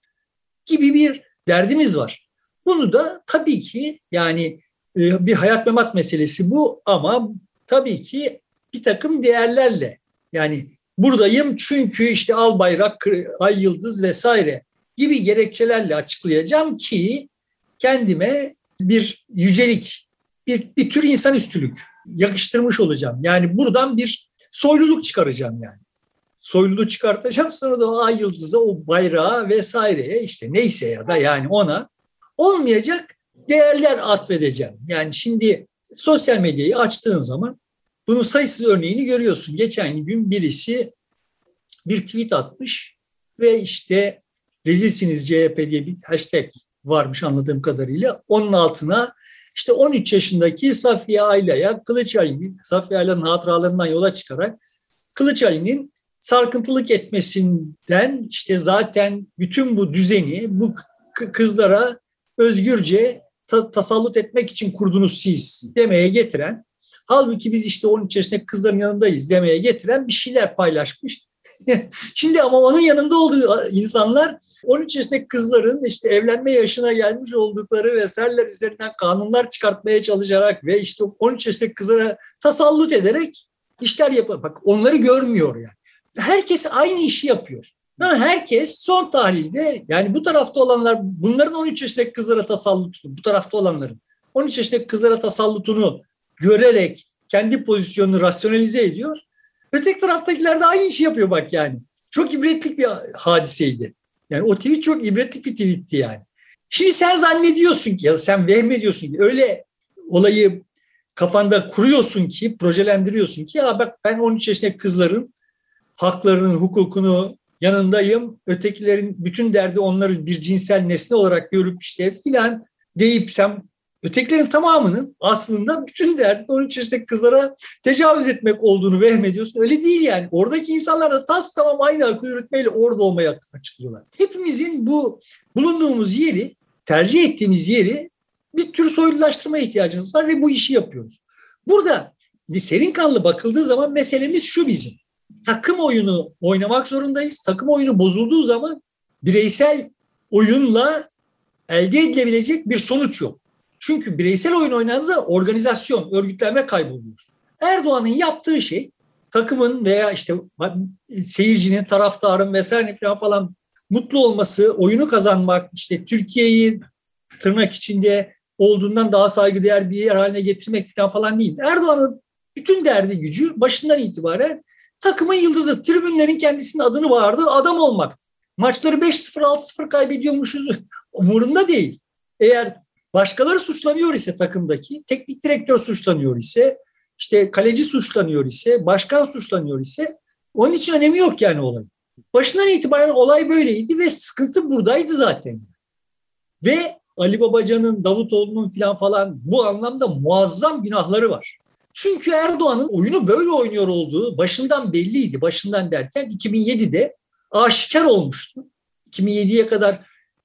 gibi bir derdimiz var. Bunu da tabii ki yani e, bir hayat memat meselesi bu ama tabii ki bir takım değerlerle yani buradayım çünkü işte al bayrak, ay yıldız vesaire gibi gerekçelerle açıklayacağım ki kendime bir yücelik, bir, bir tür insanüstülük yakıştırmış olacağım. Yani buradan bir soyluluk çıkaracağım yani. soyluluğu çıkartacağım sonra da o ay yıldızı o bayrağı vesaireye işte neyse ya da yani ona olmayacak değerler atfedeceğim. Yani şimdi sosyal medyayı açtığın zaman bunun sayısız örneğini görüyorsun. Geçen gün birisi bir tweet atmış ve işte rezilsiniz CHP diye bir hashtag varmış anladığım kadarıyla. Onun altına işte 13 yaşındaki Safiye Ayla'ya Kılıç Ali'nin, Safiye Ayla'nın hatıralarından yola çıkarak Kılıç Ali'nin sarkıntılık etmesinden işte zaten bütün bu düzeni bu kızlara özgürce ta- tasallut etmek için kurdunuz siz demeye getiren halbuki biz işte 13 yaşındaki kızların yanındayız demeye getiren bir şeyler paylaşmış. Şimdi ama onun yanında olduğu insanlar 13 yaşındaki kızların işte evlenme yaşına gelmiş oldukları vesaireler üzerinden kanunlar çıkartmaya çalışarak ve işte 13 yaşındaki kızlara tasallut ederek işler yapıyor. Bak onları görmüyor yani. Herkes aynı işi yapıyor. Herkes son tahlilde yani bu tarafta olanlar bunların 13 yaşındaki kızlara tasallutunu, bu tarafta olanların 13 yaşındaki kızlara tasallutunu görerek kendi pozisyonunu rasyonalize ediyor. Öteki taraftakiler de aynı işi yapıyor bak yani. Çok ibretlik bir hadiseydi. Yani o tweet çok ibretlik bir tweetti yani. Şimdi sen zannediyorsun ki ya sen vehmediyorsun ki öyle olayı kafanda kuruyorsun ki, projelendiriyorsun ki ya bak ben 13 yaşındaki kızların haklarının, hukukunu yanındayım. Ötekilerin bütün derdi onları bir cinsel nesne olarak görüp işte filan deyip sen ötekilerin tamamının aslında bütün derdi 13 yaşındaki kızlara tecavüz etmek olduğunu vehmediyorsun. Öyle değil yani. Oradaki insanlar da tas tamam aynı akıl yürütmeyle orada olmaya açıklıyorlar. Hepimizin bu bulunduğumuz yeri, tercih ettiğimiz yeri bir tür soylulaştırma ihtiyacımız var ve bu işi yapıyoruz. Burada serin kanlı bakıldığı zaman meselemiz şu bizim takım oyunu oynamak zorundayız. Takım oyunu bozulduğu zaman bireysel oyunla elde edilebilecek bir sonuç yok. Çünkü bireysel oyun oynadığınızda organizasyon, örgütlenme kayboluyor. Erdoğan'ın yaptığı şey takımın veya işte seyircinin, taraftarın vesaire falan mutlu olması, oyunu kazanmak, işte Türkiye'yi tırnak içinde olduğundan daha saygıdeğer bir yer haline getirmek falan değil. Erdoğan'ın bütün derdi gücü başından itibaren takımın yıldızı. Tribünlerin kendisinin adını bağırdığı adam olmak. Maçları 5-0 6-0 kaybediyormuşuz umurunda değil. Eğer başkaları suçlanıyor ise takımdaki, teknik direktör suçlanıyor ise, işte kaleci suçlanıyor ise, başkan suçlanıyor ise onun için önemi yok yani olay. Başından itibaren olay böyleydi ve sıkıntı buradaydı zaten. Ve Ali Babacan'ın, Davutoğlu'nun falan falan bu anlamda muazzam günahları var. Çünkü Erdoğan'ın oyunu böyle oynuyor olduğu başından belliydi. Başından derken 2007'de aşikar olmuştu. 2007'ye kadar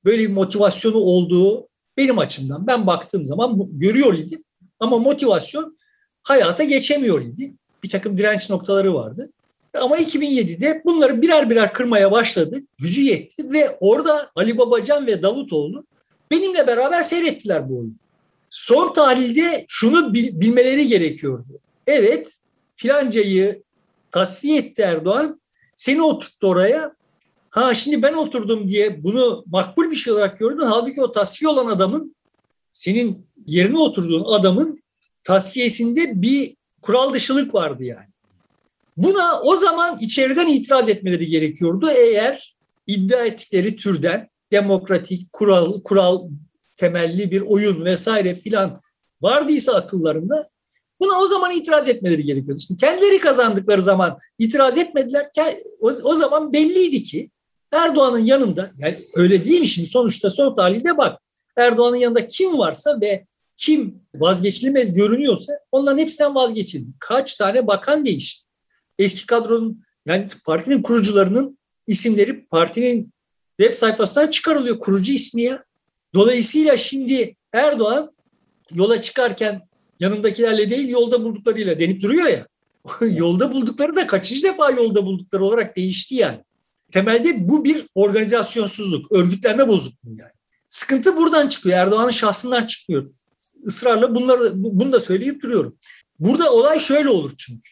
böyle bir motivasyonu olduğu benim açımdan ben baktığım zaman görüyor idim. Ama motivasyon hayata geçemiyor idi. Bir takım direnç noktaları vardı. Ama 2007'de bunları birer birer kırmaya başladı. Gücü yetti ve orada Ali Babacan ve Davutoğlu benimle beraber seyrettiler bu oyunu son tahlilde şunu bilmeleri gerekiyordu. Evet filancayı tasfiye etti Erdoğan. Seni oturttu oraya. Ha şimdi ben oturdum diye bunu makbul bir şey olarak gördün. Halbuki o tasfiye olan adamın senin yerine oturduğun adamın tasfiyesinde bir kural dışılık vardı yani. Buna o zaman içeriden itiraz etmeleri gerekiyordu eğer iddia ettikleri türden demokratik kural kural temelli bir oyun vesaire filan vardıysa akıllarında buna o zaman itiraz etmeleri gerekiyordu. Şimdi kendileri kazandıkları zaman itiraz etmediler. O, o zaman belliydi ki Erdoğan'ın yanında yani öyle değil mi şimdi sonuçta son tahlilde bak Erdoğan'ın yanında kim varsa ve kim vazgeçilmez görünüyorsa onların hepsinden vazgeçildi. Kaç tane bakan değişti. Eski kadronun yani partinin kurucularının isimleri partinin web sayfasından çıkarılıyor. Kurucu ismi ya. Dolayısıyla şimdi Erdoğan yola çıkarken yanındakilerle değil yolda bulduklarıyla denip duruyor ya. yolda buldukları da kaçıncı defa yolda buldukları olarak değişti yani. Temelde bu bir organizasyonsuzluk, örgütlenme bozukluğu yani. Sıkıntı buradan çıkıyor. Erdoğan'ın şahsından çıkıyor. Israrla bunları, bunu da söyleyip duruyorum. Burada olay şöyle olur çünkü.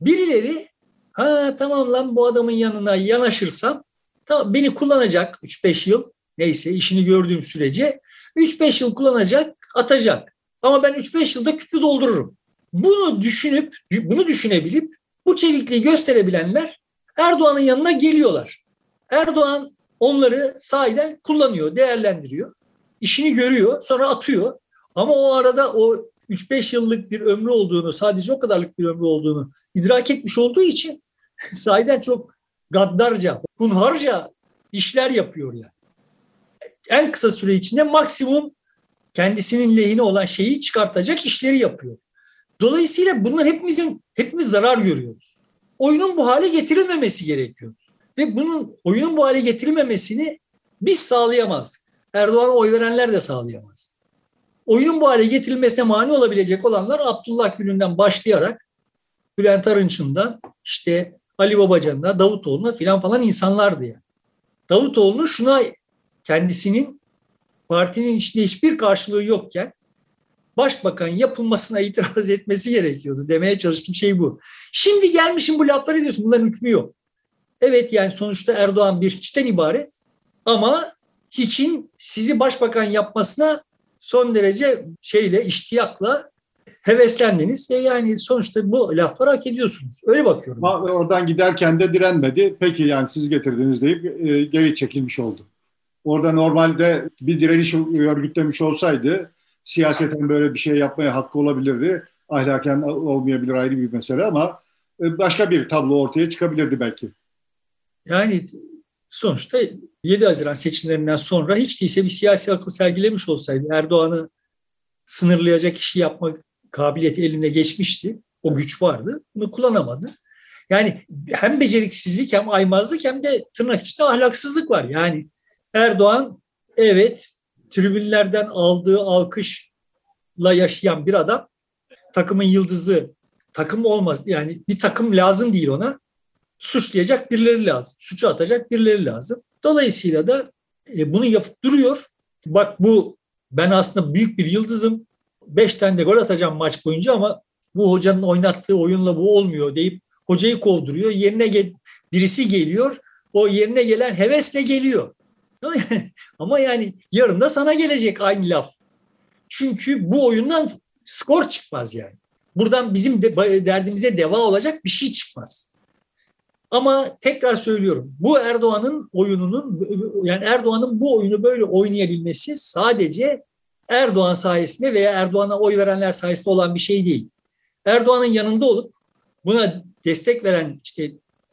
Birileri ha tamam lan bu adamın yanına yanaşırsam tamam, beni kullanacak 3-5 yıl neyse işini gördüğüm sürece 3-5 yıl kullanacak, atacak. Ama ben 3-5 yılda küpü doldururum. Bunu düşünüp, bunu düşünebilip bu çevikliği gösterebilenler Erdoğan'ın yanına geliyorlar. Erdoğan onları sahiden kullanıyor, değerlendiriyor. İşini görüyor, sonra atıyor. Ama o arada o 3-5 yıllık bir ömrü olduğunu, sadece o kadarlık bir ömrü olduğunu idrak etmiş olduğu için sahiden çok gaddarca, hunharca işler yapıyor yani. En kısa süre içinde maksimum kendisinin lehine olan şeyi çıkartacak işleri yapıyor. Dolayısıyla bunlar hepimizin hepimiz zarar görüyoruz. Oyunun bu hale getirilmemesi gerekiyor. Ve bunun oyunun bu hale getirilmemesini biz sağlayamaz. Erdoğan'a oy verenler de sağlayamaz. Oyunun bu hale getirilmesine mani olabilecek olanlar Abdullah Gül'ünden başlayarak Bülent Arınç'ından işte Ali Babacan'ına, Davutoğlu'na filan falan insanlardı yani. Davutoğlu'nun şuna kendisinin partinin içinde hiçbir karşılığı yokken başbakan yapılmasına itiraz etmesi gerekiyordu. Demeye çalıştığım şey bu. Şimdi gelmişim bu lafları diyorsun. Bunların hükmü yok. Evet yani sonuçta Erdoğan bir hiçten ibaret ama hiçin sizi başbakan yapmasına son derece şeyle, iştiyakla heveslendiniz. E yani sonuçta bu lafları hak ediyorsunuz. Öyle bakıyorum. Oradan giderken de direnmedi. Peki yani siz getirdiniz deyip e, geri çekilmiş oldu. Orada normalde bir direniş örgütlemiş olsaydı siyaseten böyle bir şey yapmaya hakkı olabilirdi. Ahlaken olmayabilir ayrı bir mesele ama e, başka bir tablo ortaya çıkabilirdi belki. Yani sonuçta 7 Haziran seçimlerinden sonra hiç değilse bir siyasi akıl sergilemiş olsaydı Erdoğan'ı sınırlayacak işi yapma kabiliyeti eline geçmişti. O güç vardı. Bunu kullanamadı. Yani hem beceriksizlik hem aymazlık hem de tırnak içinde ahlaksızlık var. Yani Erdoğan evet tribünlerden aldığı alkışla yaşayan bir adam. Takımın yıldızı takım olmaz yani bir takım lazım değil ona. Suçlayacak birileri lazım suçu atacak birileri lazım. Dolayısıyla da e, bunu yapıp duruyor. Bak bu ben aslında büyük bir yıldızım. Beş tane de gol atacağım maç boyunca ama bu hocanın oynattığı oyunla bu olmuyor deyip hocayı kovduruyor. Yerine gel birisi geliyor. O yerine gelen hevesle geliyor Ama yani yarın da sana gelecek aynı laf. Çünkü bu oyundan skor çıkmaz yani. Buradan bizim de, derdimize deva olacak bir şey çıkmaz. Ama tekrar söylüyorum bu Erdoğan'ın oyununun yani Erdoğan'ın bu oyunu böyle oynayabilmesi sadece Erdoğan sayesinde veya Erdoğan'a oy verenler sayesinde olan bir şey değil. Erdoğan'ın yanında olup buna destek veren işte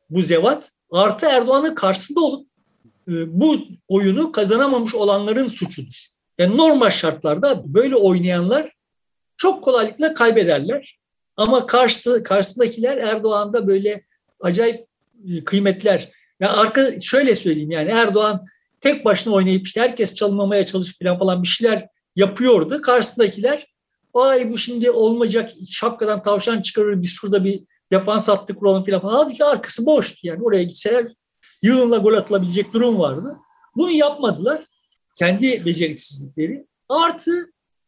bu zevat artı Erdoğan'ın karşısında olup bu oyunu kazanamamış olanların suçudur. Yani normal şartlarda böyle oynayanlar çok kolaylıkla kaybederler. Ama karşı, karşısındakiler Erdoğan'da böyle acayip e, kıymetler. Yani arka şöyle söyleyeyim yani Erdoğan tek başına oynayıp işte herkes çalınmamaya çalış falan falan bir şeyler yapıyordu. Karşısındakiler vay bu şimdi olmayacak şapkadan tavşan çıkarır biz şurada bir defans hattı kuralım falan. Halbuki arkası boştu yani oraya gitseler yığınla gol atılabilecek durum vardı. Bunu yapmadılar. Kendi beceriksizlikleri. Artı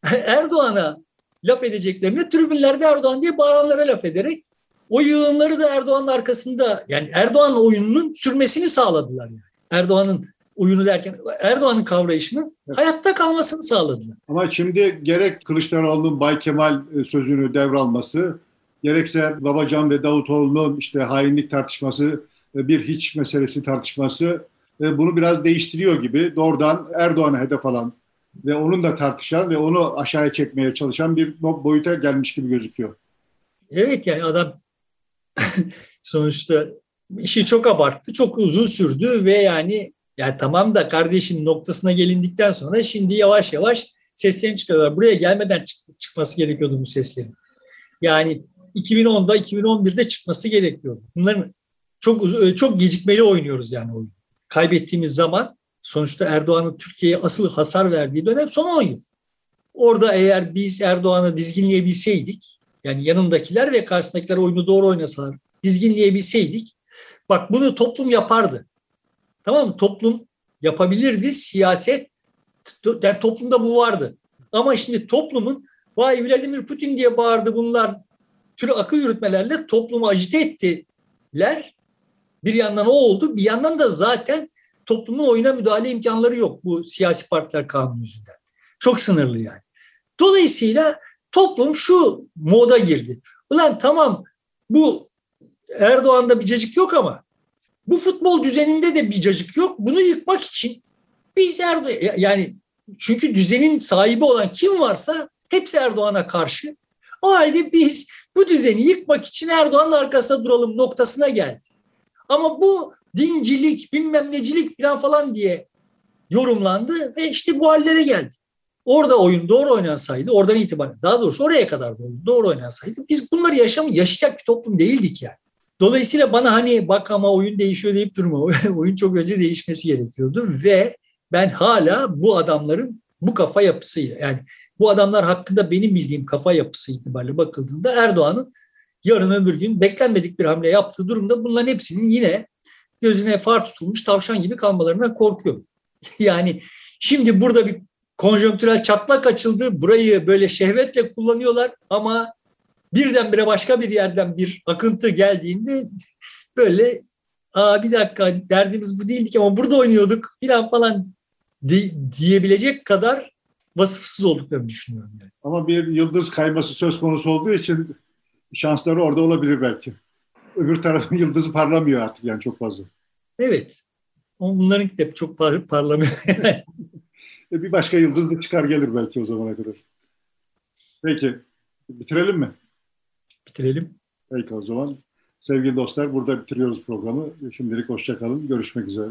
Erdoğan'a laf edeceklerine tribünlerde Erdoğan diye bağıranlara laf ederek o yığınları da Erdoğan'ın arkasında yani Erdoğan oyununun sürmesini sağladılar. Yani. Erdoğan'ın oyunu derken Erdoğan'ın kavrayışının evet. hayatta kalmasını sağladılar. Ama şimdi gerek Kılıçdaroğlu'nun Bay Kemal e, sözünü devralması, gerekse Babacan ve Davutoğlu'nun işte hainlik tartışması bir hiç meselesi tartışması bunu biraz değiştiriyor gibi doğrudan Erdoğan'a hedef alan ve onun da tartışan ve onu aşağıya çekmeye çalışan bir boyuta gelmiş gibi gözüküyor. Evet yani adam sonuçta işi çok abarttı, çok uzun sürdü ve yani ya tamam da kardeşin noktasına gelindikten sonra şimdi yavaş yavaş seslerini çıkarıyorlar. Buraya gelmeden çık- çıkması gerekiyordu bu seslerin. Yani 2010'da 2011'de çıkması gerekiyordu. Bunların çok e, çok gecikmeli oynuyoruz yani oyun. Kaybettiğimiz zaman sonuçta Erdoğan'ın Türkiye'ye asıl hasar verdiği dönem son 10 yıl. Orada eğer biz Erdoğan'ı dizginleyebilseydik, yani yanındakiler ve karşısındakiler oyunu doğru oynasalar, dizginleyebilseydik, bak bunu toplum yapardı. Tamam mı? Toplum yapabilirdi, siyaset, yani toplumda bu vardı. Ama şimdi toplumun vay Vladimir Putin diye bağırdı bunlar tür akıl yürütmelerle toplumu agite ettiler. Bir yandan o oldu. Bir yandan da zaten toplumun oyuna müdahale imkanları yok bu siyasi partiler kanunu yüzünden. Çok sınırlı yani. Dolayısıyla toplum şu moda girdi. Ulan tamam bu Erdoğan'da bir cacık yok ama Bu futbol düzeninde de bir cacık yok. Bunu yıkmak için biz Erdoğan yani çünkü düzenin sahibi olan kim varsa hepsi Erdoğan'a karşı. O halde biz bu düzeni yıkmak için Erdoğan'ın arkasında duralım noktasına geldi. Ama bu dincilik, bilmem necilik falan falan diye yorumlandı ve işte bu hallere geldi. Orada oyun doğru oynansaydı, oradan itibaren, daha doğrusu oraya kadar doğru, doğru oynansaydı biz bunları yaşam, yaşayacak bir toplum değildik yani. Dolayısıyla bana hani bak ama oyun değişiyor deyip durma. oyun çok önce değişmesi gerekiyordu ve ben hala bu adamların bu kafa yapısı yani bu adamlar hakkında benim bildiğim kafa yapısı itibariyle bakıldığında Erdoğan'ın yarın öbür gün beklenmedik bir hamle yaptığı durumda bunların hepsinin yine gözüne far tutulmuş tavşan gibi kalmalarına korkuyorum. yani şimdi burada bir konjonktürel çatlak açıldı. Burayı böyle şehvetle kullanıyorlar ama birdenbire başka bir yerden bir akıntı geldiğinde böyle Aa, bir dakika derdimiz bu değildik ama burada oynuyorduk filan falan diyebilecek kadar vasıfsız olduklarını düşünüyorum. Yani. Ama bir yıldız kayması söz konusu olduğu için şansları orada olabilir belki. Öbür tarafın yıldızı parlamıyor artık yani çok fazla. Evet. Bunların hep çok par parlamıyor. E, bir başka yıldız da çıkar gelir belki o zamana kadar. Peki. Bitirelim mi? Bitirelim. Peki o zaman. Sevgili dostlar burada bitiriyoruz programı. Şimdilik hoşçakalın. Görüşmek üzere.